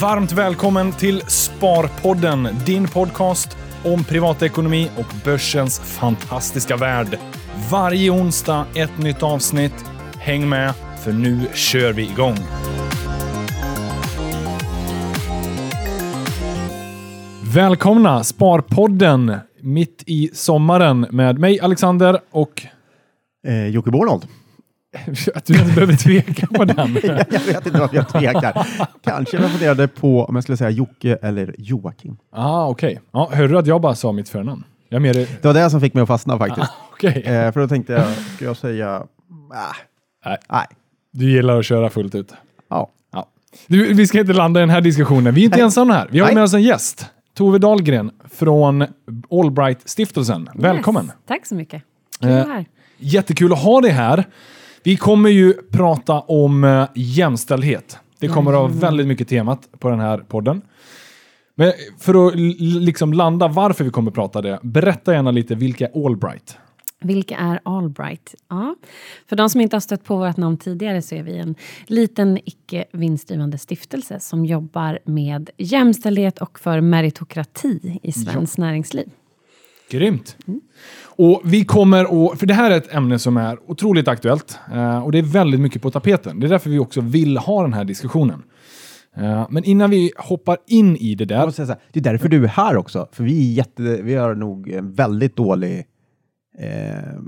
Varmt välkommen till Sparpodden, din podcast om privatekonomi och börsens fantastiska värld. Varje onsdag ett nytt avsnitt. Häng med, för nu kör vi igång. Välkomna Sparpodden mitt i sommaren med mig Alexander och Eh, Jocke Bornold. att du inte behöver tveka på den. jag vet inte varför jag tvekar. Kanske jag funderade på om jag skulle säga Jocke eller Joakim. ah, okej. Ja, hörde du att jag bara sa mitt förnamn? Jag mer... Det var det som fick mig att fastna faktiskt. Okej. Eh, för då tänkte jag, ska jag säga... Äh, Nej. nej. Du gillar att köra fullt ut. Ja. Ja. Du, vi ska inte landa i den här diskussionen. Vi är inte Nej. ensamma här. Vi har Nej. med oss en gäst. Tove Dahlgren från Allbright-stiftelsen. Välkommen! Yes, tack så mycket. Kul att Eh, vara här. Jättekul att ha dig här. Vi kommer ju prata om eh, jämställdhet. Det kommer att ha väldigt mycket temat på den här podden. Men för att liksom landa varför vi kommer prata det, berätta gärna lite vilka är Allbright? Vilka är Allbright? Ja. För de som inte har stött på vårt namn tidigare så är vi en liten icke vinstdrivande stiftelse som jobbar med jämställdhet och för meritokrati i svenskt näringsliv. Grymt! Och vi kommer att, för det här är ett ämne som är otroligt aktuellt eh, och det är väldigt mycket på tapeten. Det är därför vi också vill ha den här diskussionen. Eh, men innan vi hoppar in i det Jag där, måste säga så här, det är därför du är här också. För vi, är jätte, vi har nog en väldigt dålig... Eh,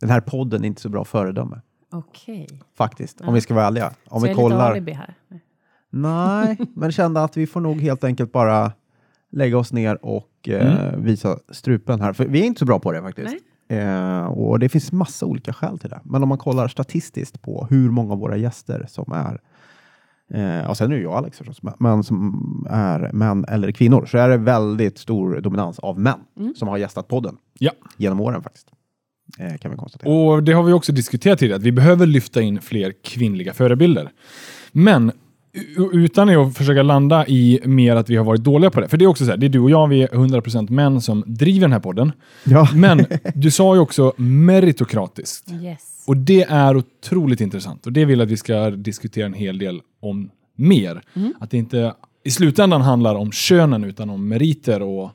den här podden är inte så bra föredöme. Okej. Faktiskt, om vi ska vara ärliga. Om Så vi jag är lite kollar... alibi här. Nej, men kände att vi får nog helt enkelt bara lägga oss ner och eh, visa strupen här. För vi är inte så bra på det faktiskt. Eh, och det finns massa olika skäl till det. Men om man kollar statistiskt på hur många av våra gäster som är Eh, och sen är det jag och Alex förstås, men- som är män eller kvinnor så är det väldigt stor dominans av män som har gästat podden ja. genom åren faktiskt. Eh, kan vi konstatera. Och det har vi också diskuterat tidigare, att vi behöver lyfta in fler kvinnliga förebilder. Men utan att försöka landa i mer att vi har varit dåliga på det. För det är också så här, det är du och jag, vi är 100% män som driver den här podden. Ja. Men du sa ju också meritokratiskt. Yes. Och det är otroligt intressant och det vill jag att vi ska diskutera en hel del om mer. Att det inte i slutändan handlar om könen utan om meriter och,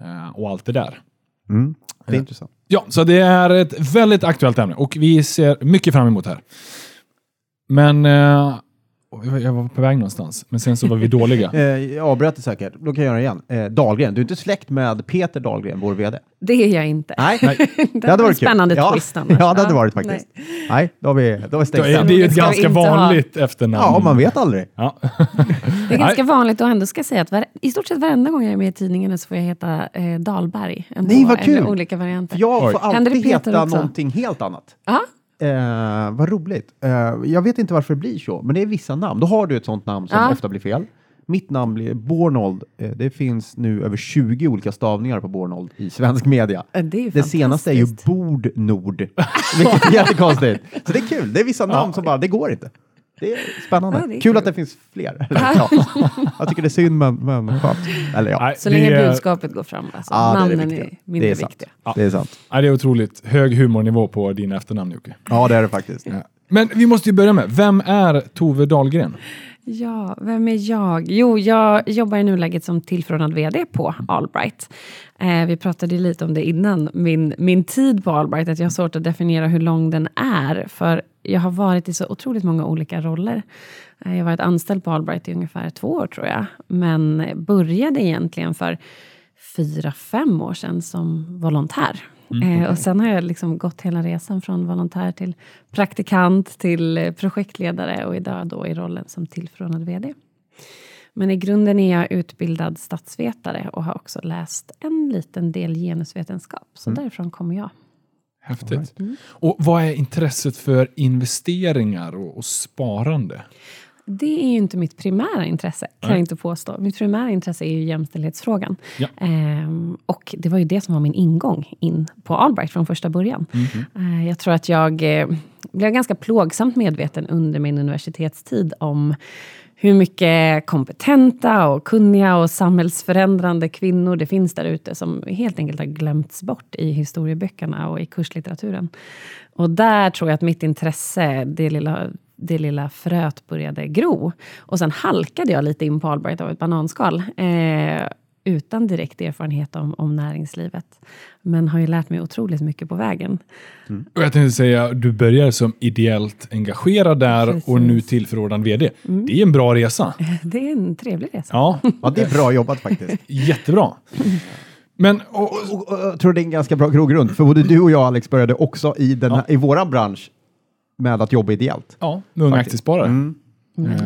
eh, och allt det där. Mm, det är intressant. Ja, så det är ett väldigt aktuellt ämne och vi ser mycket fram emot det här. Men eh, jag var på väg någonstans, men sen så var vi dåliga. Eh, jag avbröt det säkert, då kan jag göra det igen. Eh, Dahlgren, du är inte släkt med Peter Dahlgren, vår VD? Det är jag inte. Nej, Nej. det hade var varit en spännande kul. twist ja. annars. Ja, det hade Ja, varit faktiskt. Nej, då har vi, då har vi Det stängt är, den. det är ju ett ganska inte ha- vanligt efternamn. Ja, man vet aldrig. Ja. Det är ganska vanligt och ändå ska jag säga att var, i stort sett varenda gång jag är med i tidningen så får jag heta eh, Dahlberg. Nej, vad kul! olika varianter. För jag får det alltid heta också? någonting helt annat. Ja, Eh, vad roligt. Eh, jag vet inte varför det blir så, men det är vissa namn. Då har du ett sånt namn som Ja. ofta blir fel. Mitt namn blir Bornold. Eh, det finns nu över 20 olika stavningar på Bornold i svensk media. det Det senaste är ju. Bordnord, vilket är jättekonstigt. Så det är kul. Det är vissa namn som bara, det går inte. Det är spännande. Ja, det är kul, kul. att det finns fler. ja. Jag tycker det är synd, men, men skönt. Eller ja, Nej, Så länge det är- budskapet går fram. Alltså. ja det är det Namnen viktiga. är mindre det är sant. viktiga. Det är sant. Ja, det är otroligt hög humornivå på dina efternamn Jocke. Ja, det är det faktiskt. Men vi måste ju börja med, vem är Tove Dahlgren? Ja, vem är jag? Jo, jag jobbar i nuläget som tillförordnad VD på Allbright. Eh, vi pratade lite om det innan, min, min tid på Allbright, att jag har svårt att definiera hur lång den är, för jag har varit i så otroligt många olika roller. Eh, jag har varit anställd på Allbright i ungefär två år tror jag, men började egentligen för fyra, fem år sedan som volontär. eh, och sen har jag liksom gått hela resan från volontär till praktikant till eh, projektledare och idag då i rollen som tillförordnad VD. Men i grunden är jag utbildad statsvetare och har också läst en liten del genusvetenskap. Så därifrån kommer jag. Häftigt. Och vad är intresset för investeringar och, och sparande? Det är ju inte mitt primära intresse, kan jag inte påstå. Mitt primära intresse är ju jämställdhetsfrågan. Ja. Ehm, och det var ju det som var min ingång in på Allbright från första början. Eh, jag tror att jag eh, blev ganska plågsamt medveten under min universitetstid om hur mycket kompetenta och kunniga och samhällsförändrande kvinnor det finns där ute som helt enkelt har glömts bort i historieböckerna och i kurslitteraturen. Och där tror jag att mitt intresse, det lilla det lilla fröet började gro. Och sen halkade jag lite in på Albright av ett bananskal. Eh, utan direkt erfarenhet om, om näringslivet. Men har ju lärt mig otroligt mycket på vägen. Mm. Och jag tänkte säga, du börjar som ideellt engagerad där Precis. och nu tillförordnad VD. Mm. Det är en bra resa. Det är en trevlig resa. Ja, ja det är bra jobbat faktiskt. Jättebra. Men, och, och, och, och, jag tror det är en ganska bra grogrund, för både du och jag Alex började också i, den här, ja. i våran bransch med att jobba ideellt. Ja, med Unga Aktiesparare. Mm. Mm.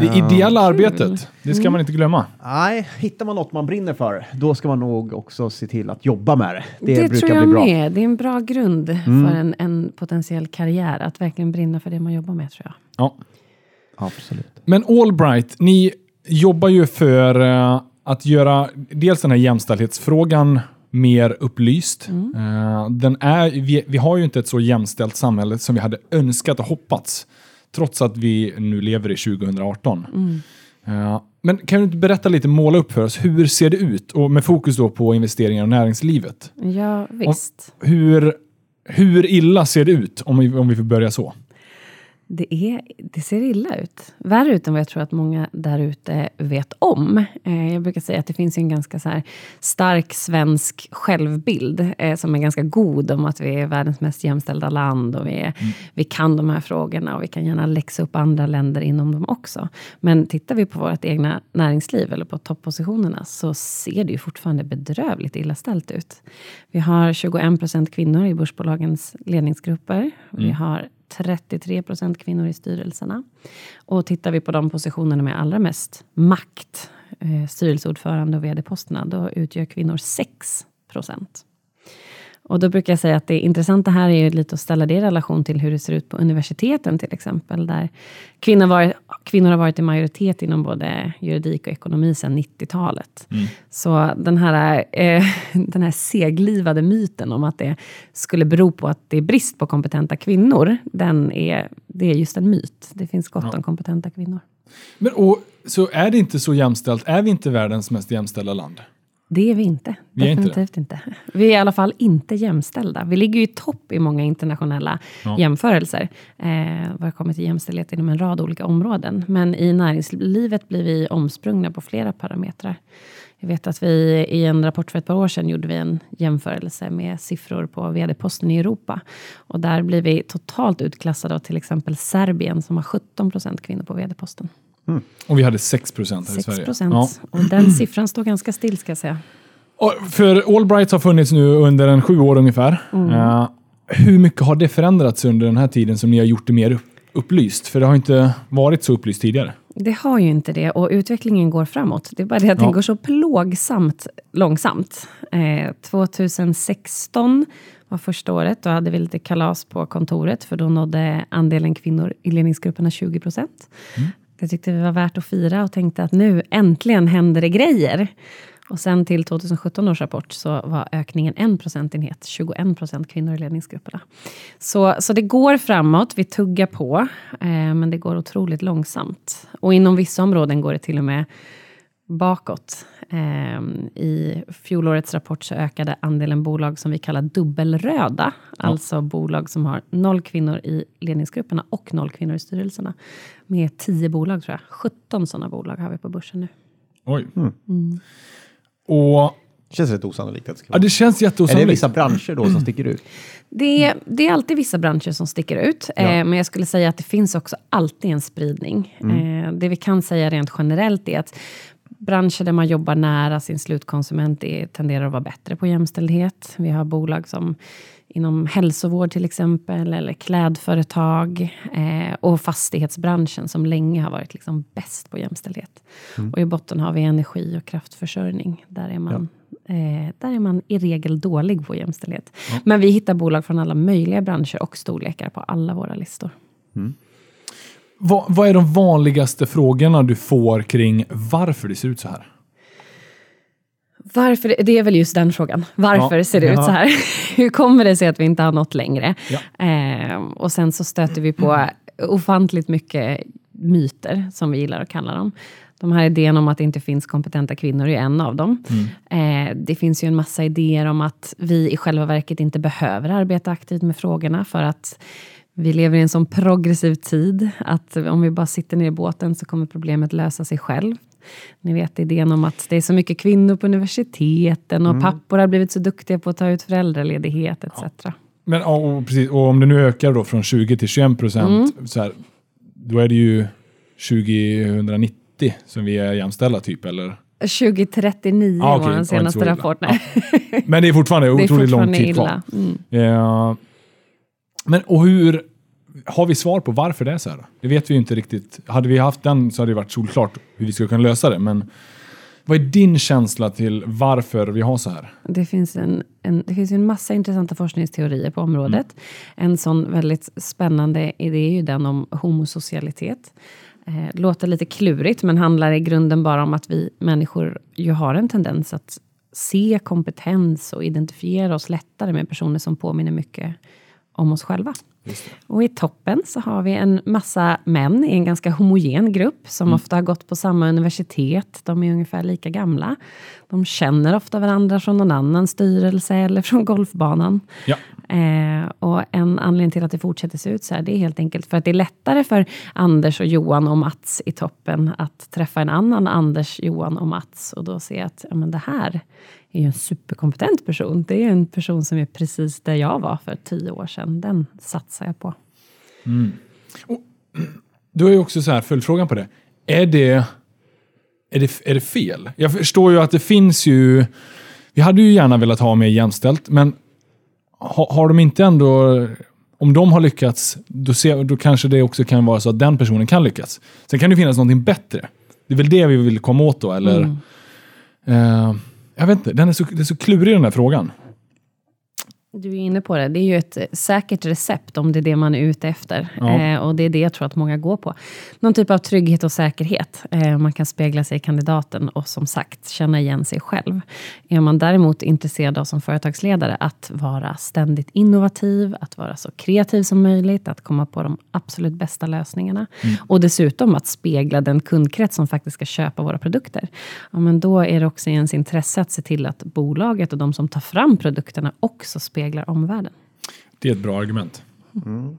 Det ideella arbetet, det ska man inte glömma. Nej, hittar man något man brinner för, då ska man nog också se till att jobba med det. Det, det brukar tror jag bli bra. med. Det är en bra grund mm. för en, en, potentiell karriär, att verkligen brinna för det man jobbar med tror jag. Ja, absolut. Men Allbright, ni jobbar ju för uh, att göra dels den här jämställdhetsfrågan mer upplyst. Mm. Uh, den är, vi, vi har ju inte ett så jämställt samhälle som vi hade önskat och hoppats trots att vi nu lever i 2018. Mm. Uh, men kan du inte berätta lite, måla upp för oss, hur ser det ut? Och med fokus då på investeringar och näringslivet. Ja, visst. Och hur, hur illa ser det ut, om vi, om vi får börja så? Det, är, det ser illa ut. Värre ut än vad jag tror att många där ute vet om. Eh, jag brukar säga att det finns en ganska så stark svensk självbild eh, som är ganska god om att vi är världens mest jämställda land och vi, är, mm. vi kan de här frågorna och vi kan gärna läxa upp andra länder inom dem också. Men tittar vi på vårt egna näringsliv eller på toppositionerna så ser det ju fortfarande bedrövligt illa ställt ut. Vi har 21 procent kvinnor i börsbolagens ledningsgrupper. Mm. Vi har 33 procent kvinnor i styrelserna. Och tittar vi på de positionerna med allra mest makt, eh, styrelseordförande och vd-posterna, då utgör kvinnor 6 procent. Och då brukar jag säga att det intressanta här är ju lite att ställa det i relation till hur det ser ut på universiteten till exempel, där kvinnor, var, kvinnor har varit i majoritet inom både juridik och ekonomi sedan 90-talet. Mm. Så den här, eh, den här seglivade myten om att det skulle bero på att det är brist på kompetenta kvinnor, den är, det är just en myt. Det finns gott ja. om kompetenta kvinnor. Men och, Så är det inte så jämställt? Är vi inte världens mest jämställda land? Det är vi inte. Vi Definitivt inte, inte, Vi är i alla fall inte jämställda. Vi ligger ju i topp i många internationella ja. jämförelser. Eh, vad kommer till jämställdhet inom en rad olika områden. Men i näringslivet blir vi omsprungna på flera parametrar. Jag vet att vi i en rapport för ett par år sedan gjorde vi en jämförelse med siffror på vd-posten i Europa. Och där blir vi totalt utklassade av till exempel Serbien som har 17 procent kvinnor på vd-posten. Mm. Och vi hade 6 procent här 6 i Sverige. Ja. Och den siffran står ganska still ska jag säga. Och för Allbright har funnits nu under en sju år ungefär. Mm. Uh, hur mycket har det förändrats under den här tiden som ni har gjort det mer upplyst? För det har inte varit så upplyst tidigare. Det har ju inte det och utvecklingen går framåt. Det är bara det att ja. den går så plågsamt långsamt. Eh, 2016 var första året. Då hade vi lite kalas på kontoret för då nådde andelen kvinnor i ledningsgrupperna 20 procent. Mm. Det tyckte vi var värt att fira och tänkte att nu äntligen händer det grejer. Och sen till 2017 års rapport så var ökningen en procentenhet, 21 procent kvinnor i ledningsgrupperna. Så, så det går framåt, vi tuggar på, eh, men det går otroligt långsamt. Och inom vissa områden går det till och med bakåt. Eh, I fjolårets rapport så ökade andelen bolag som vi kallar dubbelröda, ja. alltså bolag som har noll kvinnor i ledningsgrupperna och noll kvinnor i styrelserna, med tio bolag tror jag. 17 sådana bolag har vi på börsen nu. Oj. Mm. Mm. Och det känns rätt osannolikt. Att det ja, det känns jätteosannolikt. Är det vissa branscher då som sticker ut? Det är, det är alltid vissa branscher som sticker ut. Ja. Eh, men jag skulle säga att det finns också alltid en spridning. Mm. Eh, det vi kan säga rent generellt är att branscher där man jobbar nära sin slutkonsument är, tenderar att vara bättre på jämställdhet. Vi har bolag som inom hälsovård till exempel, eller klädföretag eh, och fastighetsbranschen som länge har varit liksom bäst på jämställdhet. Mm. Och i botten har vi energi och kraftförsörjning. Där är man, ja. eh, där är man i regel dålig på jämställdhet. Ja. Men vi hittar bolag från alla möjliga branscher och storlekar på alla våra listor. Mm. Vad, vad är de vanligaste frågorna du får kring varför det ser ut så här? Varför, det är väl just den frågan. Varför ja, ser det ja. ut så här? Hur kommer det sig att vi inte har nått längre? Ja. Eh, och sen så stöter vi på ofantligt mycket myter, som vi gillar att kalla dem. De här idén om att det inte finns kompetenta kvinnor är en av dem. Mm. Eh, det finns ju en massa idéer om att vi i själva verket inte behöver arbeta aktivt med frågorna för att Vi lever i en sån progressiv tid att om vi bara sitter ner i båten så kommer problemet lösa sig själv. Ni vet idén om att det är så mycket kvinnor på universiteten och mm. pappor har blivit så duktiga på att ta ut föräldraledighet etc. Ja. Men och, precis, och om det nu ökar då från 20 till 21 procent, mm. då är det ju 2090 som vi är jämställda typ, eller? 2039 ah, okay. var den senaste rapporten. Ja. Men det är fortfarande otroligt fortfarande lång tid kvar. Mm. Men och hur, har vi svar på varför det är så här? Det vet vi ju inte riktigt. Hade vi haft den så hade det varit solklart hur vi skulle kunna lösa det. Men vad är din känsla till varför vi har så här? Det finns en, en, det finns en massa intressanta forskningsteorier på området. Mm. En sån väldigt spännande idé är ju den om homosocialitet. Eh, låter lite klurigt, men handlar i grunden bara om att vi människor ju har en tendens att se kompetens och identifiera oss lättare med personer som påminner mycket om oss själva. Och i toppen så har vi en massa män i en ganska homogen grupp som mm. ofta har gått på samma universitet. De är ungefär lika gamla. De känner ofta varandra från någon annan styrelse eller från golfbanan. Ja. Eh, och en anledning till att det fortsätter se ut så här, det är helt enkelt för att det är lättare för Anders och Johan och Mats i toppen att träffa en annan Anders, Johan och Mats och då se att ja, men det här är ju en superkompetent person. Det är en person som är precis där jag var för tio år sedan. Den satsar jag på. Mm. Och, du har ju också så här följdfrågan på det. Är det, är, det, är det fel? Jag förstår ju att det finns ju... Vi hade ju gärna velat ha mer jämställt, men har, har de inte ändå... Om de har lyckats, då, ser, då kanske det också kan vara så att den personen kan lyckas. Sen kan det finnas någonting bättre. Det är väl det vi vill komma åt då, eller? Mm. Uh, jag vet inte, den är så, det är så klurig den här frågan. Du är inne på det. Det är ju ett säkert recept om det är det man är ute efter. Ja. Eh, och det är det jag tror att många går på. Någon typ av trygghet och säkerhet. Eh, man kan spegla sig i kandidaten och som sagt känna igen sig själv. Är man däremot intresserad av som företagsledare att vara ständigt innovativ, att vara så kreativ som möjligt, att komma på de absolut bästa lösningarna. Mm. Och dessutom att spegla den kundkrets som faktiskt ska köpa våra produkter. Ja, men då är det också i ens intresse att se till att bolaget och de som tar fram produkterna också speglar speglar omvärlden. Det är ett bra argument. Mm. Men,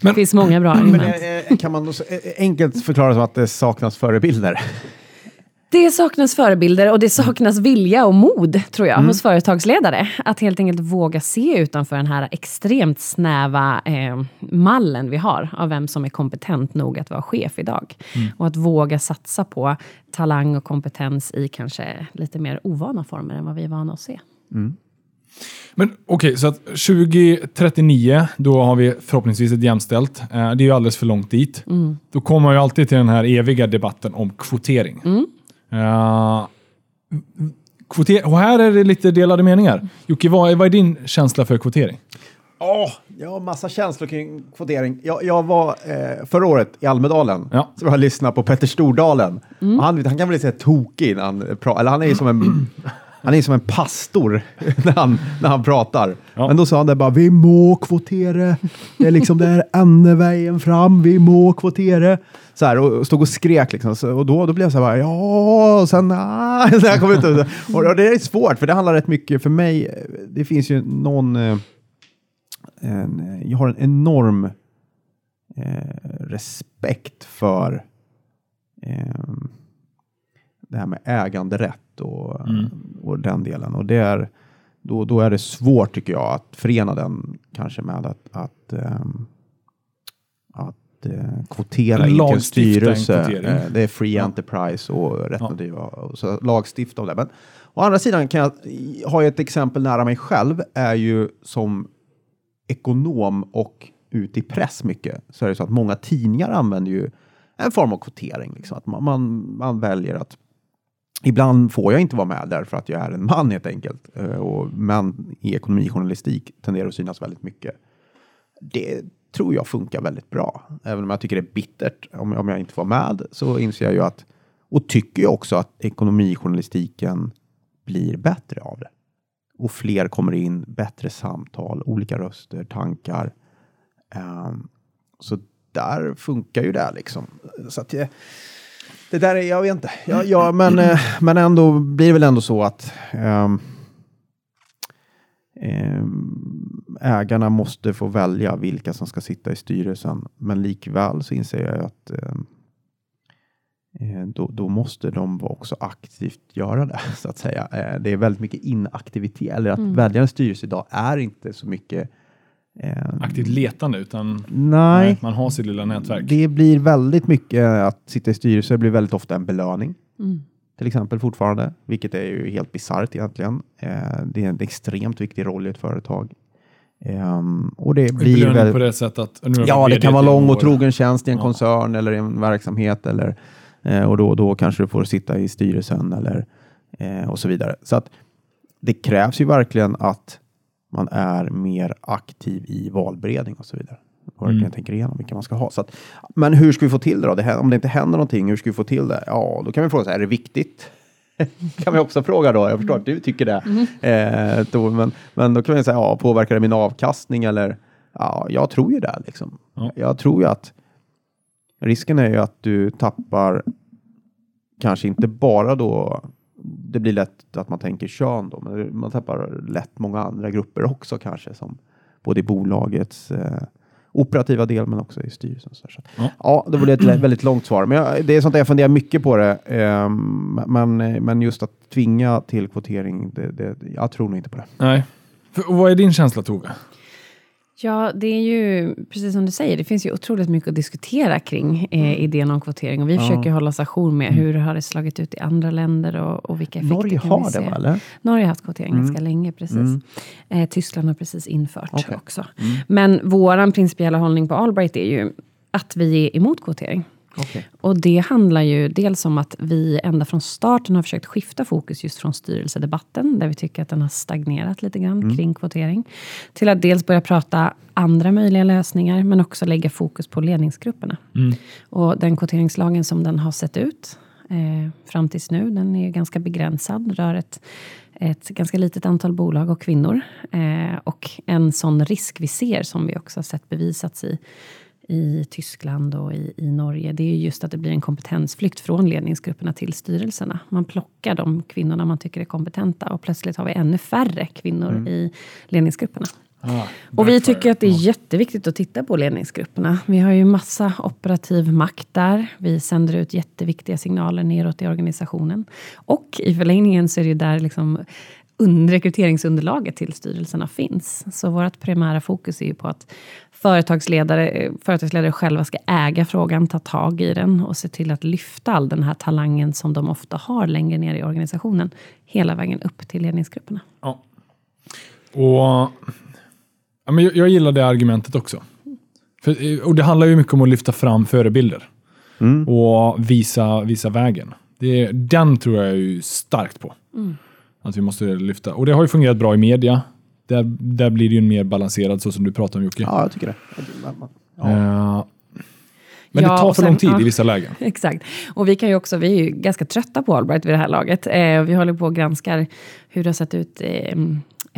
det finns många bra argument. Men, eh, kan man då enkelt förklara som att det saknas förebilder? Det saknas förebilder och det saknas vilja och mod, tror jag, mm. hos företagsledare. Att helt enkelt våga se utanför den här extremt snäva eh, mallen vi har av vem som är kompetent nog att vara chef idag. Mm. Och att våga satsa på talang och kompetens i kanske lite mer ovana former än vad vi är vana att se. Mm. Men okej, okay, så att 2039, då har vi förhoppningsvis ett jämställt. Eh, det är ju alldeles för långt dit. Mm. Då kommer man ju alltid till den här eviga debatten om kvotering. Mm. Uh, kvoter och här är det lite delade meningar. Jocke, vad är, vad är din känsla för kvotering? Oh, jag har massa känslor kring kvotering. Jag, jag var eh, förra året i Almedalen, ja. så jag lyssnade på Petter Stordalen. Mm. Han, han kan väl säga tokig, när han, eller han är ju som en Han är som en pastor när han, när han pratar. Ja. Men då sa han det bara, vi må kvotera. Det är liksom det är enda vägen fram, vi må kvotera. Så här, och stod och skrek liksom. Så, och då, då blev jag så här, ja, och sen, ah, så här kom ut. Och, och det är svårt, för det handlar rätt mycket för mig. Det finns ju någon, eh, en, jag har en enorm eh, respekt för eh, det här med äganderätt och, mm. och den delen. Och det är, då, då är det svårt tycker jag att förena den kanske med att, att, ähm, att äh, kvotera in till en styrelse. Äh, det är free ja. enterprise och rätt ja. driva. Så lagstifta om det. Men å andra sidan kan jag ha ett exempel nära mig själv är ju som ekonom och ut i press mycket så är det så att många tidningar använder ju en form av kvotering. Liksom. Att man, man, man väljer att Ibland får jag inte vara med därför att jag är en man helt enkelt. Eh, och män i ekonomijournalistik tenderar att synas väldigt mycket. Det tror jag funkar väldigt bra. Även om jag tycker det är bittert om, om jag inte får med så inser jag ju att och tycker jag också att ekonomijournalistiken blir bättre av det. Och fler kommer in, bättre samtal, olika röster, tankar. Um, så där funkar ju det liksom. Så att jag, det där är, jag vet inte. Ja, ja men, eh, men ändå blir det väl ändå så att um, um, ägarna måste få välja vilka som ska sitta i styrelsen. Men likväl så inser jag att eh, eh, då, då, måste de också aktivt göra det, så att säga. Eh, det är väldigt mycket inaktivitet, eller att mm. välja en styrelse idag är inte så mycket aktivt letande, utan nej, man har sitt lilla nätverk. Det blir väldigt mycket att sitta i styrelse, det blir väldigt ofta en belöning. Mm till exempel fortfarande, vilket är ju helt bisarrt egentligen. Eh, det är en extremt viktig roll i ett företag. Um, och det blir väl... på det sättet att... ja, det kan vara lång och trogen tjänst i en ja. koncern eller i en verksamhet eller, eh, och då, då kanske du får sitta i styrelsen eller eh, och så vidare. Så att det krävs ju verkligen att man är mer aktiv i valberedning och så vidare verkligen mm. tänker igenom vilka man ska ha. Så att, men hur ska vi få till det då? Det här, om det inte händer någonting, hur ska vi få till det? Ja, då kan vi fråga sig, är det viktigt? kan vi också fråga då. Jag förstår att du tycker det. Mm. Eh, då, men, men då kan vi säga, ja, påverkar det min avkastning eller? Ja, jag tror ju det. Liksom. Ja. Jag tror ju att risken är ju att du tappar kanske inte bara då det blir lätt att man tänker kön då, men man tappar lätt många andra grupper också kanske som både i bolagets eh, operativa del men också i styrelsen. Så ja. ja, det var ett väldigt långt svar. Men jag, det är sånt jag funderar mycket på det. Eh, men, men just att tvinga till kvotering, det, det, jag tror nog inte på det. Nej. För, vad är din känsla Tove? Ja, det är ju precis som du säger, det finns ju otroligt mycket att diskutera kring eh, mm. idén om kvotering. Och vi ja. försöker hålla station med hur har det slagit ut i andra länder och, och vilka effekter Norge kan har vi se. det, eller? Norge har haft kvotering mm. ganska länge, precis. Mm. Eh, Tyskland har precis infört okay. också. Mm. Men vår principiella hållning på Albright är ju att vi är emot kvotering. Okay. Och det handlar ju dels om att vi ända från starten har försökt skifta fokus just från styrelsedebatten, där vi tycker att den har stagnerat lite grann mm. kring kvotering, till att dels börja prata andra möjliga lösningar, men också lägga fokus på ledningsgrupperna. Mm. Och den kvoteringslagen som den har sett ut eh, fram tills nu, den är ganska begränsad, rör ett ett ganska litet antal bolag och kvinnor. Eh, och en sån risk vi ser, som vi också har sett bevisats i i Tyskland och i, i Norge, det är just att det blir en kompetensflykt från ledningsgrupperna till styrelserna. Man plockar de kvinnorna man tycker är kompetenta och plötsligt har vi ännu färre kvinnor mm. i ledningsgrupperna. Ah, och vi tycker att det är jätteviktigt att titta på ledningsgrupperna. Vi har ju massa operativ makt där. Vi sänder ut jätteviktiga signaler neråt i organisationen. Och i förlängningen så är det ju där liksom rekryteringsunderlaget till styrelserna finns. Så vårt primära fokus är ju på att företagsledare, företagsledare själva ska äga frågan, ta tag i den och se till att lyfta all den här talangen som de ofta har längre ner i organisationen, hela vägen upp till ledningsgrupperna. Ja. Och, ja, men jag, jag gillar det argumentet också. För, och det handlar ju mycket om att lyfta fram förebilder mm. och visa, visa vägen. Det, den tror jag är ju starkt på. Mm. Att vi måste lyfta. Och det har ju fungerat bra i media. Där, där blir det ju en mer balanserad, så som du pratar om Jocke. Ja, jag tycker det. Ja. Uh, men ja, det tar för sen, lång tid ja, i vissa lägen. Exakt. Och vi kan ju också, vi är ju ganska trötta på Allbright vid det här laget. Eh, vi håller på och granskar hur det har sett ut eh,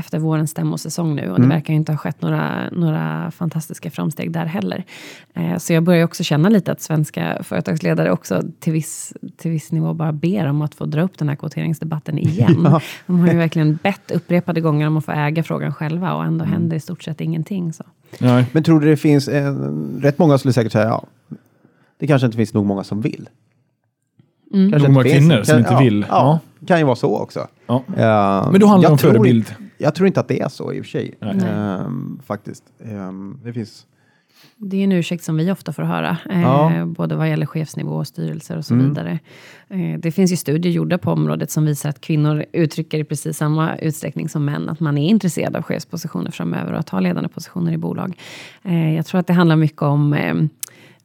efter vårens stämmosäsong nu. Och mm. det verkar ju inte ha skett några, några fantastiska framsteg där heller. Eh, så jag börjar också känna lite att svenska företagsledare också till viss, till viss nivå bara ber om att få dra upp den här kvoteringsdebatten igen. ja. De har ju verkligen bett upprepade gånger om att få äga frågan själva och ändå mm. händer i stort sett ingenting. Så. Nej. Men tror du det finns, eh, rätt många skulle säkert säga, ja, det kanske inte finns nog många som vill. Mm. Kanske många kvinnor kan, som inte ja, vill. Ja, ja, kan ju vara så också. Ja. Uh, Men då handlar det om förebild. Jag tror inte att det är så i och för sig. Um, faktiskt. Um, det finns... Det är en ursäkt som vi ofta får höra, eh, ja. både vad gäller chefsnivå och styrelser och så mm. vidare. Eh, det finns ju studier gjorda på området som visar att kvinnor uttrycker i precis samma utsträckning som män att man är intresserad av chefspositioner framöver och att ha ledande positioner i bolag. Eh, jag tror att det handlar mycket om eh,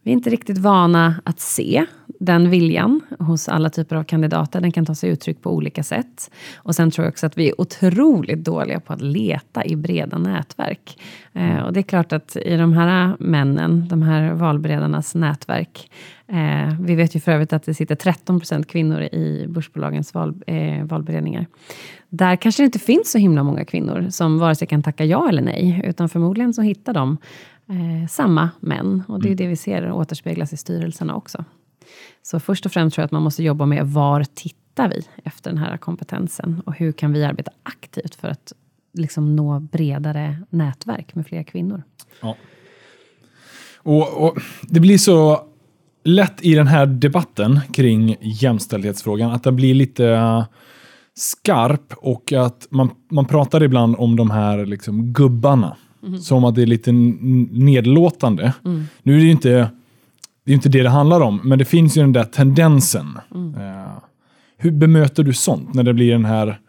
vi är inte riktigt vana att se den viljan hos alla typer av kandidater. Den kan ta sig uttryck på olika sätt. Och sen tror jag också att vi är otroligt dåliga på att leta i breda nätverk. Eh, och det är klart att i de här männen, de här valberedarnas nätverk, eh, vi vet ju för övrigt att det sitter 13 procent kvinnor i börsbolagens val, eh, valberedningar. Där kanske det inte finns så himla många kvinnor som vare sig kan tacka ja eller nej, utan förmodligen så hittar de eh, samma män. Och det är mm. det vi ser återspeglas i styrelserna också. Så först och främst tror jag att man måste jobba med var tittar vi efter den här kompetensen och hur kan vi arbeta aktivt för att liksom nå bredare nätverk med fler kvinnor. Ja. Och, och, Det blir så lätt i den här debatten kring jämställdhetsfrågan att det blir lite uh, skarp och att man, man pratar ibland om de här liksom, gubbarna. Mm. Som att det är lite nedlåtande. Mm. Nu är det ju inte det, är inte det det handlar om, men det finns ju den där tendensen. Mm. Uh, hur bemöter du sånt när det blir den här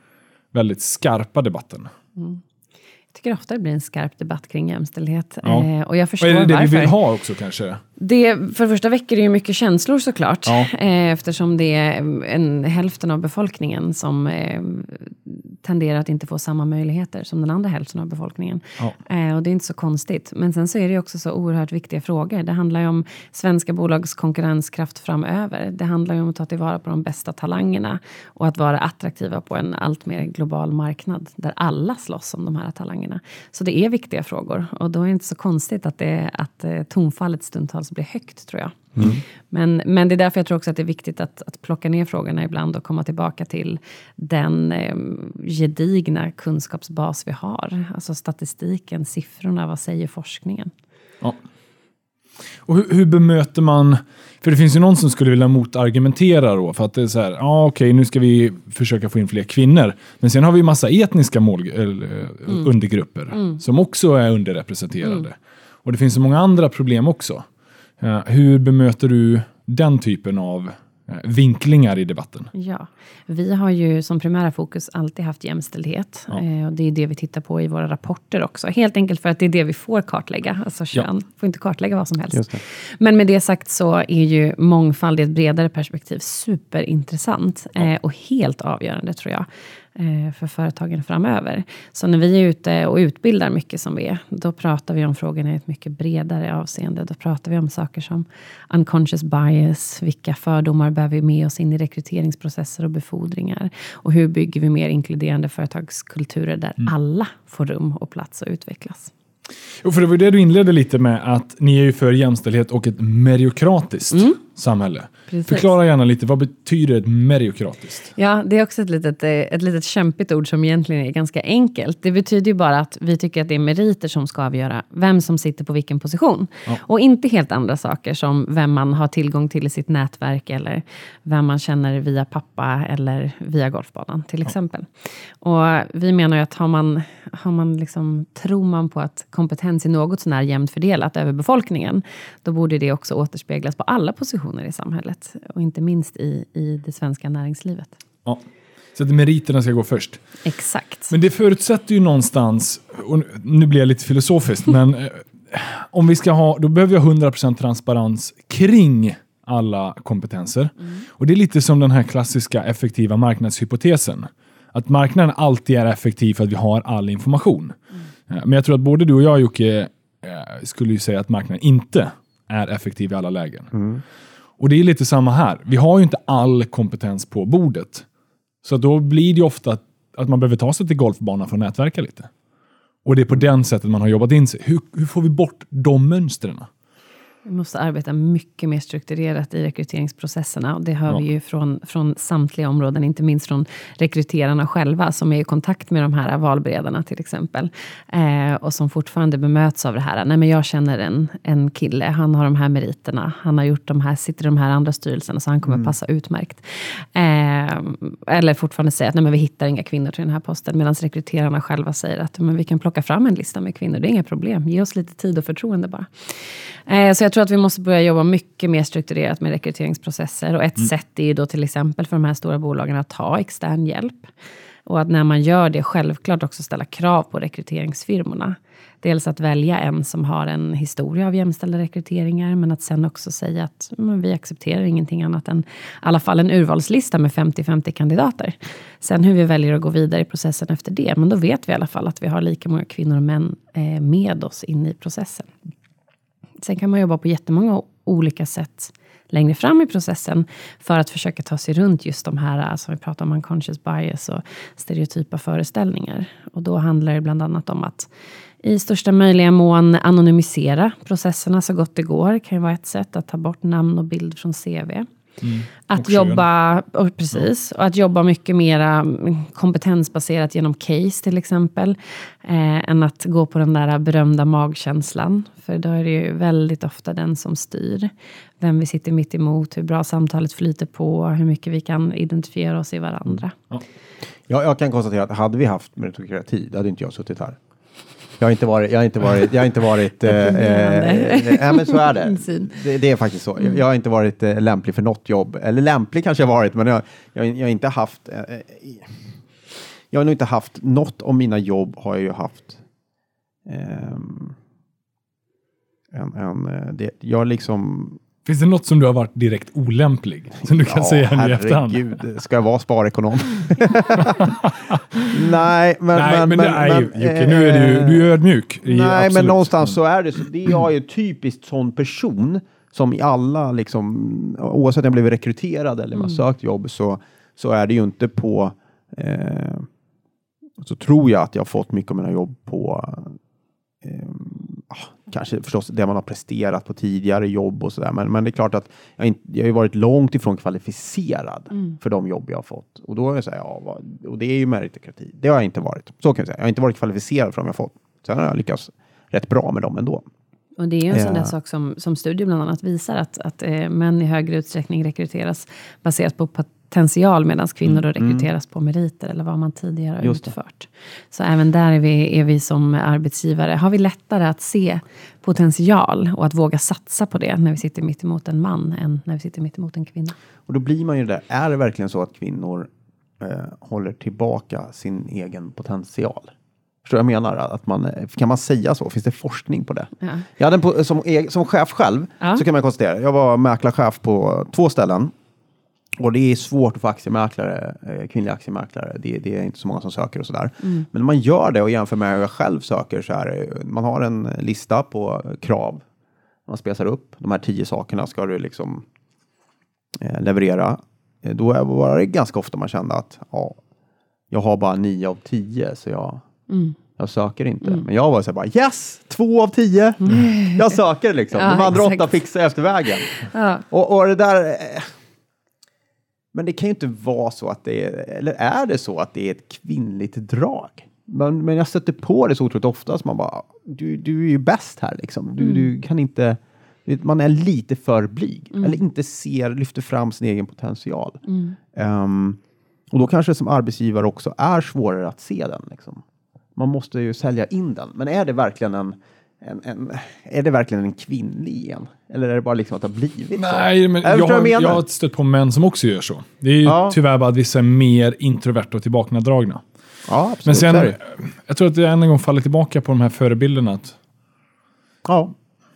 väldigt skarpa debatten? Mm tycker ofta det blir en skarp debatt kring jämställdhet. Ja. Eh, och jag förstår och är det det varför. vi vill ha också kanske? Det, för det första väcker det ju mycket känslor såklart. Ja. Eh, eftersom det är en, hälften av befolkningen som eh, tenderar att inte få samma möjligheter som den andra hälften av befolkningen. Ja. Eh, och det är inte så konstigt. Men sen så är det också så oerhört viktiga frågor. Det handlar ju om svenska bolags konkurrenskraft framöver. Det handlar ju om att ta tillvara på de bästa talangerna och att vara attraktiva på en allt mer global marknad där alla slåss om de här talangerna. Så det är viktiga frågor och då är det inte så konstigt att, det, att eh, tonfallet stundtals blir högt tror jag. Mm. Men, men det är därför jag tror också att det är viktigt att, att plocka ner frågorna ibland och komma tillbaka till den eh, gedigna kunskapsbas vi har. Alltså statistiken, siffrorna, vad säger forskningen? Ja. Och hur, hur, bemöter man, för det finns ju någon som skulle vilja motargumentera då, för att det är så här, ja ah, okej, okay, nu ska vi försöka få in fler kvinnor. Men sen har vi massa etniska mål, eller, mm. undergrupper mm. som också är underrepresenterade. Mm. Och det finns så många andra problem också. Uh, hur bemöter du den typen av Eh, vinklingar i debatten. Ja, vi har ju som primära fokus alltid haft jämställdhet. Ja. Eh, och det är det vi tittar på i våra rapporter också. Helt enkelt för att det är det vi får kartlägga. Alltså kön. Ja. får inte kartlägga vad som helst. Men med det sagt så är ju mångfald i ett bredare perspektiv superintressant. Ja. Eh, och helt avgörande tror jag eh, för företagen framöver. Så när vi är ute och utbildar mycket som vi är, då pratar vi om frågorna i ett mycket bredare avseende. Då pratar vi om saker som unconscious bias, vilka fördomar bär vi med oss in i rekryteringsprocesser och befordringar? Och hur bygger vi mer inkluderande företagskulturer där mm. alla får rum och plats att utvecklas? Jo, för det var det du inledde lite med, att ni är ju för jämställdhet och ett meriokratiskt mm. samhälle. Precis. Förklara gärna lite, vad betyder ett meriokratiskt? Ja, det är också ett litet, eh, ett litet kämpigt ord som egentligen är ganska enkelt. Det betyder ju bara att vi tycker att det är meriter som ska avgöra vem som sitter på vilken position. Ja. Och inte helt andra saker som vem man har tillgång till i sitt nätverk eller vem man känner via pappa eller via golfbanan till exempel. Ja. Och vi menar ju att har man, har man liksom, tror man på att kompetens är något sånär jämnt fördelat över befolkningen, då borde det också återspeglas på alla positioner i samhället och inte minst i, i det svenska näringslivet. Ja. Så att meriterna ska gå först. Exakt. Men det förutsätter ju någonstans, och nu blir jag lite filosofisk, men eh, om vi ska ha, då behöver vi ha 100% transparens kring alla kompetenser. Mm. Och det är lite som den här klassiska effektiva marknadshypotesen. Att marknaden alltid är effektiv för att vi har all information. Mm. Men jag tror att både du och jag Jocke eh, skulle ju säga att marknaden inte är effektiv i alla lägen. Mm. Och det är lite samma här. Vi har ju inte all kompetens på bordet. Så då blir det ofta att, att man behöver ta sig till golfbanan för att nätverka lite. Och det är på den sättet man har jobbat in sig. Hur, hur får vi bort de mönstren? Vi måste arbeta mycket mer strukturerat i rekryteringsprocesserna. Och det hör ja. vi ju från, från samtliga områden, inte minst från rekryterarna själva, som är i kontakt med de här valberedarna till exempel. Eh, och som fortfarande bemöts av det här. Nej, men jag känner en, en kille, han har de här meriterna, han har gjort de här, sitter i de här andra styrelserna, så han kommer mm. passa utmärkt. Eh, eller fortfarande säga att nej, men vi hittar inga kvinnor till den här posten, medan rekryterarna själva säger att men vi kan plocka fram en lista med kvinnor, det är inga problem. Ge oss lite tid och förtroende bara. Eh, så jag tror att vi måste börja jobba mycket mer strukturerat med rekryteringsprocesser. Och ett mm. sätt är ju då till exempel för de här stora bolagen att ta extern hjälp. Och att när man gör det, självklart också ställa krav på rekryteringsfirmorna. Dels att välja en som har en historia av jämställda rekryteringar, men att sen också säga att vi accepterar ingenting annat än i alla fall en urvalslista med 50-50 kandidater. Sen hur vi väljer att gå vidare i processen efter det, men då vet vi i alla fall att vi har lika många kvinnor och män eh, med oss in i processen. Sen kan man jobba på jättemånga olika sätt längre fram i processen för att försöka ta sig runt just de här, eh, som vi pratar om, unconscious bias och stereotypa föreställningar. Och då handlar det bland annat om att i största möjliga mån anonymisera processerna så gott det går. Det kan ju vara ett sätt att ta bort namn och bild från CV. Att Och jobba, och precis, och att jobba mycket mer kompetensbaserat genom case till exempel. Eh, än att gå på den där berömda magkänslan. För då är det ju väldigt ofta den som styr. Vem vi sitter mitt emot, hur bra samtalet flyter på, hur mycket vi kan identifiera oss i varandra. Ja, jag kan konstatera att hade vi haft meritokrati, då hade inte jag suttit här. Jag har inte varit, jag har inte varit, jag har inte varit, eh, eh, Imponerande. eh, men så är det. Det. Det är faktiskt så. Jag, har inte varit eh, lämplig för något jobb, eller lämplig kanske jag varit, men jag, jag, jag har inte haft, eh, eh, jag har nog inte haft något av mina jobb har jag ju haft. ehm, en, en, det, jag liksom Finns det något som du har varit direkt olämplig? Som du kan säga nu i efterhand? herregud, ska jag vara sparekonom? Nej, men... Nej, men, det är ju, men, Jocke, nu är du ju, du är ödmjuk. Nej, men absolut. någonstans så är det så. Det är jag är typiskt sån person som i alla, liksom, oavsett om jag blev rekryterad eller man sökt jobb, så, så är det ju inte på... Eh, så tror jag att jag fått mycket av mina jobb på eh, kanske förstås det man har presterat på tidigare jobb och sådär. Men, men det är klart att jag, inte, jag har varit långt ifrån kvalificerad för de jobb jag har fått. Och då är jag så här, ja, vad, och det är ju meritokrati. Det har jag inte varit. Så kan jag säga. Jag har inte varit kvalificerad för de jag har fått. Sen har jag lyckats rätt bra med dem ändå. Och det är ju en sån där Ja. sak som, som studier bland annat visar att, att eh, män i högre utsträckning rekryteras baserat på potential medan kvinnor då rekryteras på meriter eller vad man tidigare har Mm, Just utfört. Så även där är vi, är vi som arbetsgivare, har vi lättare att se potential och att våga satsa på det när vi sitter mitt emot en man än när vi sitter mitt emot en kvinna. Och då blir man ju där. Är det verkligen så att kvinnor eh, håller tillbaka sin egen potential? Förstår jag menar? Att man, kan man säga så? Finns det forskning på det? Ja. Jag hade en som, eg- som chef själv Ja. så kan man konstatera. Jag var mäklarchef på två ställen. Och det är svårt att få aktiemäklare, eh, kvinnliga aktiemäklare. Det, det är inte så många som söker och sådär. Men när man gör det och jämför med hur jag själv söker så är det, man har en lista på krav. Man spesar upp. De här tio sakerna ska du liksom eh, leverera. Eh, Då är- var det ganska ofta man kände att ja, jag har bara nio av tio så jag, jag söker inte. Men jag var så här bara yes, två av tio. Jag söker liksom. Ja, De andra exakt. åtta fixar jag efter vägen. Ja. Och, och det där... Men det kan ju inte vara så att det är, eller är det så att det är ett kvinnligt drag? Men, men jag stöter på det så otroligt ofta, så man bara, du, du är ju bäst här liksom. Du, du kan inte, man är lite för blyg, eller inte ser, lyfter fram sin egen potential. Ehm, och då kanske det som arbetsgivare också är svårare att se den. Liksom. Man måste ju sälja in den. Men är det verkligen en, en, en, är det verkligen en kvinnlig gen? Eller är det bara liksom att det har blivit så? Nej, men Jag jag, har, jag menar. har stött på män som också gör så. Det är ju Ja. tyvärr bara att vissa är mer introverta och tillbakadragna. Ja, absolut. Men så sen, jag tror att det än en gång faller tillbaka på de här förebilderna. Att Ja,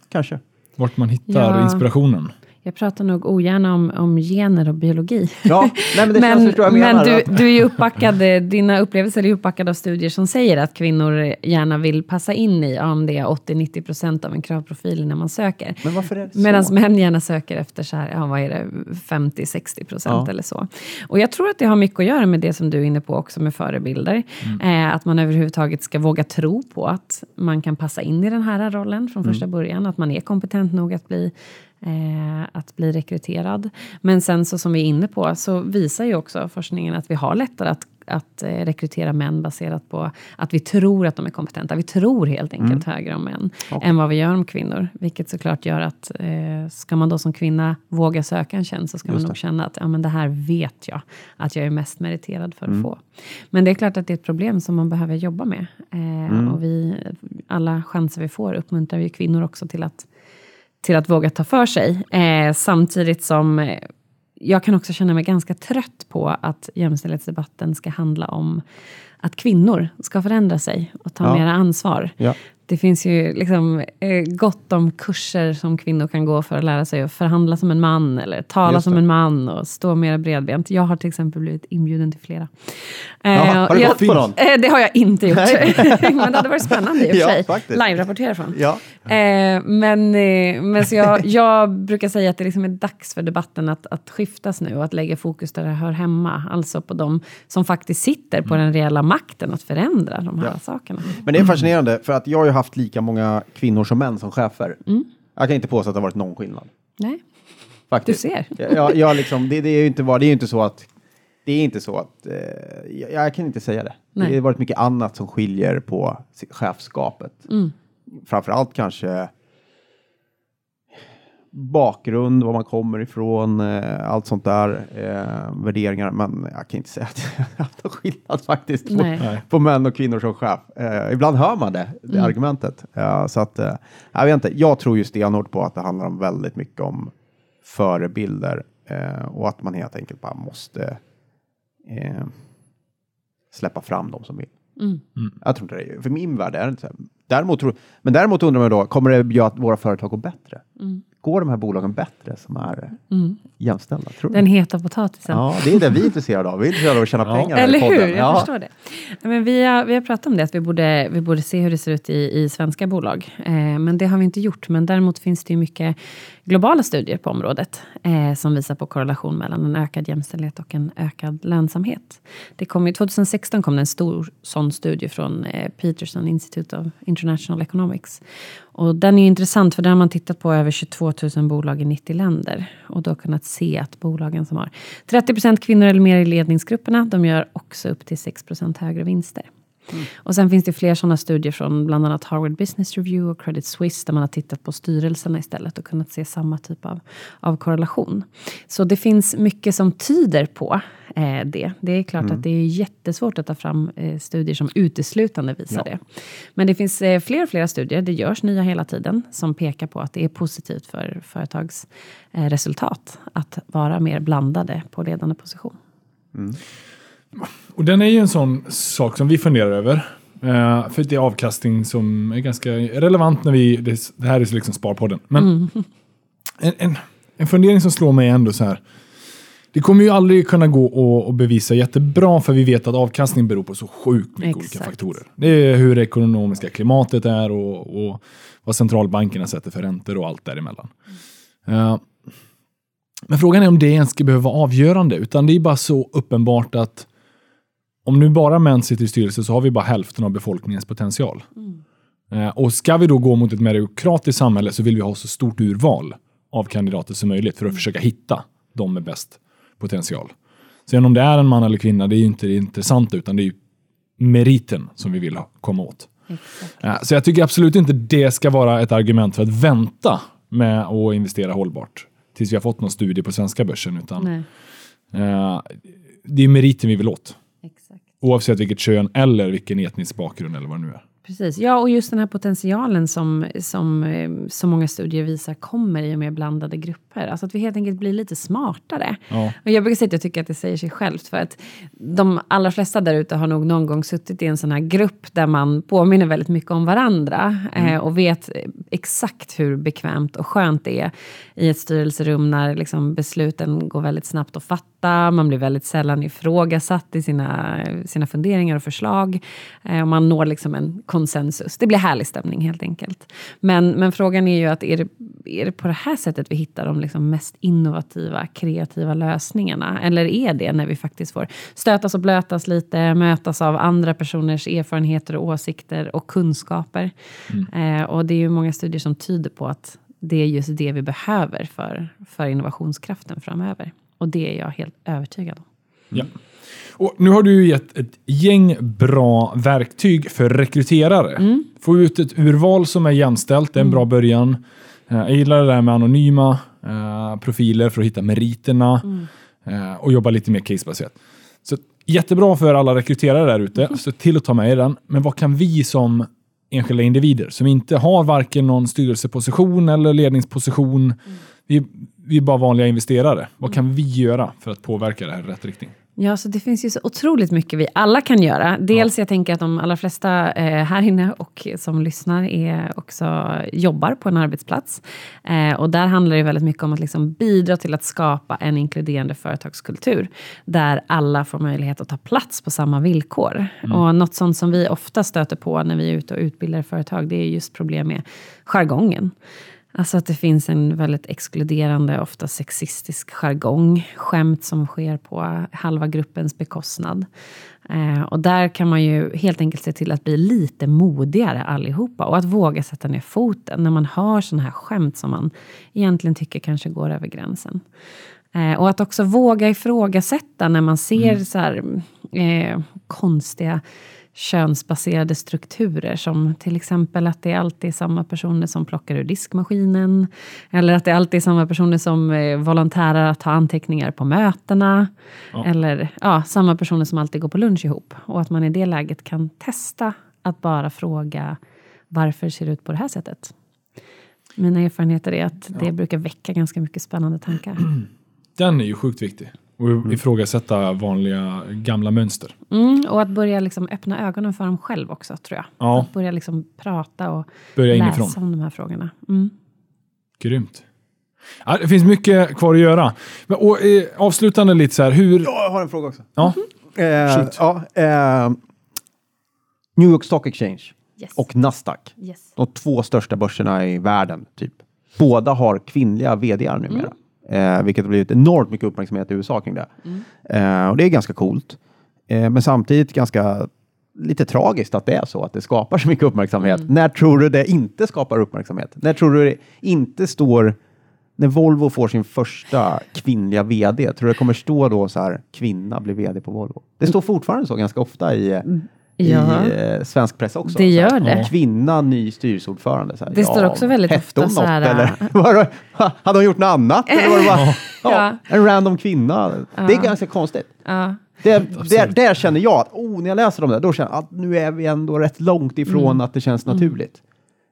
kanske. vart man hittar Ja. inspirationen. Jag pratar nog ogärna om, om gener och biologi. Ja, nej, men det känns, Men, förstår jag menar. men du, du är uppbackad, eh, dina upplevelser är uppbackade av studier som säger att kvinnor gärna vill passa in i om det är 80-90% av en kravprofil när man söker. Men varför är det så? Medan män gärna söker efter så här, ja, vad är det, 50-60% Ja. eller så. Och jag tror att det har mycket att göra med det som du är inne på också med förebilder. Eh, att man överhuvudtaget ska våga tro på att man kan passa in i den här rollen från första början. Att man är kompetent nog att bli Eh, att bli rekryterad. Men sen så som vi är inne på så visar ju också forskningen att vi har lättare att, att eh, rekrytera män baserat på att vi tror att de är kompetenta. Vi tror helt enkelt högre om män än vad vi gör om kvinnor. Vilket såklart gör att eh, ska man då som kvinna våga söka en tjänst så ska man nog känna att ja, men det här vet jag att jag är mest meriterad för att få. Men det är klart att det är ett problem som man behöver jobba med. Eh, Och vi, alla chanser vi får uppmuntrar vi kvinnor också till att till att våga ta för sig. Eh, samtidigt som eh, jag kan också känna mig ganska trött på att jämställdhetsdebatten ska handla om att kvinnor ska förändra sig och ta Ja. mera ansvar. Ja. Det finns ju liksom eh, gott om kurser som kvinnor kan gå för att lära sig att förhandla som en man eller tala som en man och stå mer bredbent. Jag har till exempel blivit inbjuden till flera. Eh, Jaha, har du jag- gått på någon? Eh, det har jag inte gjort. Men det hade varit spännande i och för Ja, sig. faktiskt. Live-rapportera från. Ja. Eh, men eh, men så jag, jag brukar säga att det liksom är dags för debatten att, att skiftas nu och att lägga fokus där det hör hemma. Alltså på de som faktiskt sitter på den reella makten att förändra de här Ja. sakerna. Men det är fascinerande, för att jag har haft lika många kvinnor som män som chefer. Jag kan inte påstå att det har varit någon skillnad. Nej. Faktiskt. Du ser. Ja, ja, liksom, det, det är ju inte, det är inte så att det är inte så att, eh, jag, jag kan inte säga det. Nej. Det har varit mycket annat som skiljer på chefskapet. Mm. Framförallt kanske bakgrund, var man kommer ifrån, eh, allt sånt där, eh, värderingar. Men jag kan inte säga att jag har haft någon skillnad faktiskt på, Nej. På män och kvinnor som chef. Eh, ibland hör man det, det Mm. argumentet. Eh, så att, eh, jag vet inte, jag tror ju stenhårt på att det handlar om väldigt mycket om förebilder eh, och att man helt enkelt bara måste eh, släppa fram de som vill. Mm. Jag tror inte det. För min värld är det inte så. här. Däremot tror, men däremot undrar man då, kommer det göra att våra företag går bättre? Mm. Går de här bolagen bättre som är Mm. jämställda? Tror du? Den heta potatisen. Ja, det är det vi är intresserade av. Vi är intresserade av att tjäna pengar här i Eller hur? Jag Ja. förstår det. Men vi, har, vi har pratat om det, att vi borde, vi borde se hur det ser ut i, i svenska bolag. Eh, men det har vi inte gjort. Men däremot finns det ju mycket globala studier på området eh, som visar på korrelation mellan en ökad jämställdhet och en ökad lönsamhet. Det kom ju, 2016 kom det en stor sån studie från eh, Peterson Institute of International Economics. Och den är ju intressant för där har man tittat på över 22 000 bolag i 90 länder och då kunnat se att bolagen som har 30% kvinnor eller mer i ledningsgrupperna, de gör också upp till 6% högre vinster. Och sen finns det fler sådana studier från bland annat Harvard Business Review och Credit Suisse där man har tittat på styrelserna istället och kunnat se samma typ av, av korrelation. Så det finns mycket som tyder på eh, det. Det är klart att det är jättesvårt att ta fram eh, studier som uteslutande visar det. Men det finns eh, fler och fler studier, det görs nya hela tiden, som pekar på att det är positivt för företags eh, resultat att vara mer blandade på ledande position. Och den är ju en sån sak som vi funderar över. Eh, för det är avkastning som är ganska relevant när vi, det, det här är liksom Sparpodden. Men en, en, en fundering som slår mig ändå så här. Det kommer ju aldrig kunna gå att, bevisa jättebra för vi vet att avkastning beror på så sjukt mycket olika Exakt. faktorer. Det är hur det ekonomiska klimatet är och, och vad centralbankerna sätter för räntor och allt däremellan. Eh, men frågan är om det ens ska behöva vara avgörande, utan det är bara så uppenbart att om nu bara män sitter i styrelsen så har vi bara hälften av befolkningens potential. Eh, och ska vi då gå mot ett meritokratiskt samhälle så vill vi ha så stort urval av kandidater som möjligt för att försöka hitta de med bäst potential. Sen om det är en man eller kvinna, det är ju inte det intressanta utan det är meriten som vi vill komma åt. Exakt. Eh, Så jag tycker absolut inte det ska vara ett argument för att vänta med att investera hållbart tills vi har fått någon studie på svenska börsen. Utan, Nej, eh, det är meriten vi vill åt. Oavsett vilket kön eller vilken etnisk bakgrund eller vad det nu är. Precis. Ja, och just den här potentialen som, som eh, så många studier visar kommer i och med blandade grupper. Alltså att vi helt enkelt blir lite smartare. Ja. Och jag brukar säga att jag tycker att det säger sig självt. För att de allra flesta där ute har nog någon gång suttit i en sån här grupp där man påminner väldigt mycket om varandra. Eh, och vet exakt hur bekvämt och skönt det är i ett styrelserum när liksom besluten går väldigt snabbt att fatta. Man blir väldigt sällan ifrågasatt i sina, sina funderingar och förslag. Eh, och man når liksom en konsensus. Det blir härlig stämning helt enkelt. Men, men frågan är ju att är det, är det på det här sättet vi hittar de liksom mest innovativa, kreativa lösningarna? Eller är det när vi faktiskt får stötas och blötas lite, mötas av andra personers erfarenheter och åsikter och kunskaper? Eh, och det är ju många studier som tyder på att det är just det vi behöver för, för innovationskraften framöver. Och det är jag helt övertygad om. Ja. Och nu har du gett ett gäng bra verktyg för rekryterare. Få ut ett urval som är jämställt, det är en bra början. Eh, Jag gillar det där med anonyma eh, profiler för att hitta meriterna eh, och jobba lite mer casebaserat. Så jättebra för alla rekryterare där ute, så till att ta med i den. Men vad kan vi som enskilda individer som inte har varken någon styrelseposition eller ledningsposition, vi, vi är bara vanliga investerare. Vad kan vi göra för att påverka det här i rätt riktning? Ja, så det finns ju så otroligt mycket vi alla kan göra. Dels jag tänker att de allra flesta eh, här inne och som lyssnar är också jobbar på en arbetsplats. Eh, och där handlar det väldigt mycket om att liksom bidra till att skapa en inkluderande företagskultur. Där alla får möjlighet att ta plats på samma villkor. Och något sånt som vi ofta stöter på när vi är ute och utbildar företag, det är just problem med jargongen. Alltså att det finns en väldigt exkluderande, ofta sexistisk jargong. Skämt som sker på halva gruppens bekostnad. Eh, och där kan man ju helt enkelt se till att bli lite modigare allihopa. Och att våga sätta ner foten när man hör sådana här skämt som man egentligen tycker kanske går över gränsen. Eh, och att också våga ifrågasätta när man ser mm. så här, eh, konstiga könsbaserade strukturer som till exempel att det alltid är samma personer som plockar ur diskmaskinen eller att det alltid är samma personer som eh, volontärer att ta anteckningar på mötena ja. eller ja, samma personer som alltid går på lunch ihop och att man i det läget kan testa att bara fråga varför ser det ut på det här sättet? Mina erfarenheter är att det ja. brukar väcka ganska mycket spännande tankar. Den är ju sjukt viktig. Och mm. ifrågasätta vanliga gamla mönster. Mm, och att börja liksom öppna ögonen för dem själv också, tror jag. Ja. Att börja liksom prata och börja läsa inifrån. om de här frågorna. Mm. Grymt. Ja, det finns mycket kvar att göra. Men, och, eh, avslutande lite så här, hur... Ja, jag har en fråga också. Ja. Mm. Eh, ja, eh, New York Stock Exchange yes. och Nasdaq. Yes. De två största börserna i världen, typ. Båda har kvinnliga vd numera. Mm. Eh, vilket har blivit enormt mycket uppmärksamhet i USA kring det. Mm. Eh, och det är ganska coolt. Eh, men samtidigt ganska lite tragiskt att det är så, att det skapar så mycket uppmärksamhet. Mm. När tror du det inte skapar uppmärksamhet? När tror du det inte står när Volvo får sin första kvinnliga VD, tror du det kommer stå då så här, kvinna blir VD på Volvo? Det står fortfarande så ganska ofta i, mm ja. i eh, svensk press också. Det gör här, det. Kvinna, ny styrelseordförande. Så här, det ja, står också väldigt ofta så här... Eller, var, hade hon gjort något annat? Eller var det bara, ja, en random kvinna? Det är ganska konstigt. Det, där, där känner jag att, oh, när jag läser om det, då känner jag att nu är vi ändå rätt långt ifrån mm. att det känns mm. naturligt.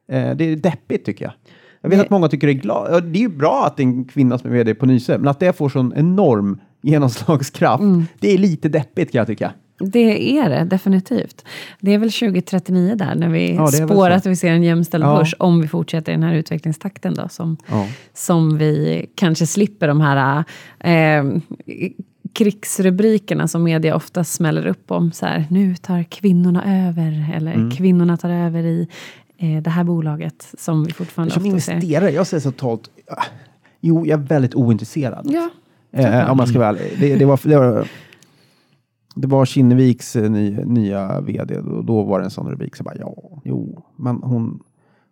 Mm. Eh, det är deppigt tycker jag. Jag vet det... att många tycker det är glad. Det är ju bra att det är en kvinna som är vd på Nyse, men att det får sån enorm genomslagskraft, mm. det är lite deppigt kan jag tycka. Det är det definitivt. Det är väl 2039 där när vi ja, spår att vi ser en jämställd ja. börs om vi fortsätter i den här utvecklingstakten då som, ja. som vi kanske slipper de här eh, krigsrubrikerna som media ofta smäller upp om. Så här, nu tar kvinnorna över eller mm. kvinnorna tar över i eh, det här bolaget som vi fortfarande Som investerare, jag säger så totalt, jo jag är väldigt ointresserad. Ja, eh, om man ska vara ärlig. Det, det, var, det var det var Kinneviks eh, ny, nya vd och då var det en sån rubrik. Så bara, ja, jo, men hon,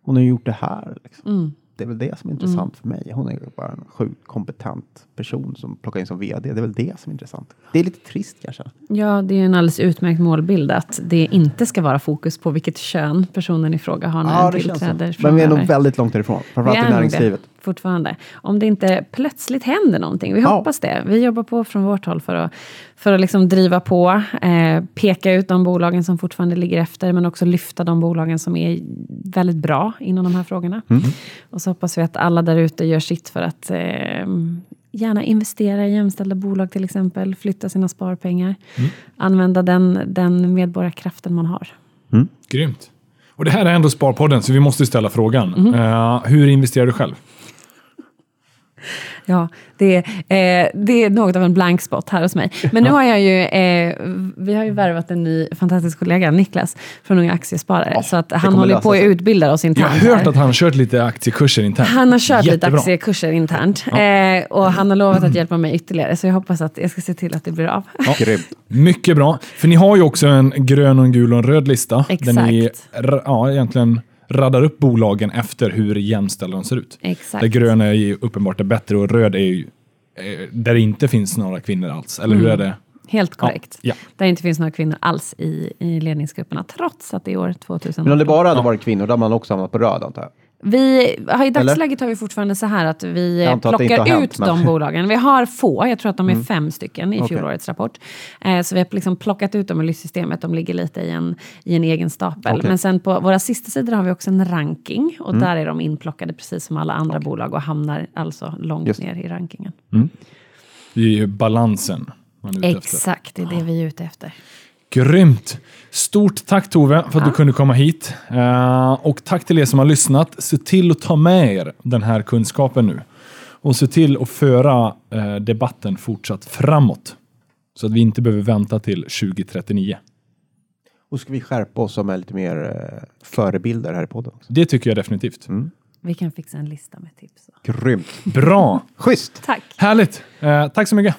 hon har gjort det här. Liksom. Mm det är väl det som är intressant mm. för mig. Hon är bara en sjukt kompetent person som plockar in som vd. Det är väl det som är intressant. Det är lite trist kanske. Ja, det är en alldeles utmärkt målbild att det inte ska vara fokus på vilket kön personen i fråga har när ja, den tillträder. Men vi är nog väldigt långt därifrån, framförallt i näringslivet. Det, fortfarande. Om det inte plötsligt händer någonting. Vi ja. hoppas det. Vi jobbar på från vårt håll för att, för att liksom driva på, eh, peka ut de bolagen som fortfarande ligger efter, men också lyfta de bolagen som är väldigt bra inom de här frågorna. Mm. Och så hoppas vi att alla där ute gör sitt för att eh, gärna investera i jämställda bolag till exempel, flytta sina sparpengar, mm. använda den, den medborgarkraften man har. Mm. Grymt. Och det här är ändå Sparpodden, så vi måste ställa frågan. Mm. Uh, hur investerar du själv? Ja, det, eh, det är något av en blank spot här hos mig. Men nu har jag ju, eh, vi har ju värvat en ny fantastisk kollega, Niklas, från Unga Aktiesparare. Ja, så att han håller på att utbilda oss internt. Jag har hört att han har kört lite aktiekurser internt. Han har kört Jättebra. lite aktiekurser internt. Ja. Eh, och han har lovat att hjälpa mig ytterligare. Så jag hoppas att jag ska se till att det blir av. Ja. Mycket bra. För ni har ju också en grön, och en gul och en röd lista. Exakt. Där ni ja, egentligen raddar upp bolagen efter hur jämställda de ser ut. Exakt. Där grön är ju uppenbart är bättre och röd är ju eh, där det inte finns några kvinnor alls. Eller mm. hur är det? Helt korrekt. Ja. Där det inte finns några kvinnor alls i, i ledningsgrupperna, trots att det är år 2000. Men om det bara hade varit kvinnor, då hade man också hamnat på röd antar jag? Vi, I dagsläget har vi fortfarande så här att vi plockar ut hänt, de bolagen. Vi har få, jag tror att de är mm. fem stycken i okay. fjolårets rapport. Eh, så vi har liksom plockat ut dem ur listsystemet, de ligger lite i en, i en egen stapel. Okay. Men sen på våra sista sidor har vi också en ranking och mm. där är de inplockade precis som alla andra okay. bolag och hamnar alltså långt Just. ner i rankingen. Mm. Det är ju balansen man är ute Exakt, efter. det är det vi är ute efter. Grymt! Stort tack Tove för att ja. du kunde komma hit. Uh, och tack till er som har lyssnat. Se till att ta med er den här kunskapen nu. Och se till att föra uh, debatten fortsatt framåt. Så att vi inte behöver vänta till 2039. Och ska vi skärpa oss som är lite mer uh, förebilder här i podden? Också? Det tycker jag definitivt. Mm. Vi kan fixa en lista med tips. Grymt. Bra! Schysst! Tack! Härligt! Eh, tack så mycket!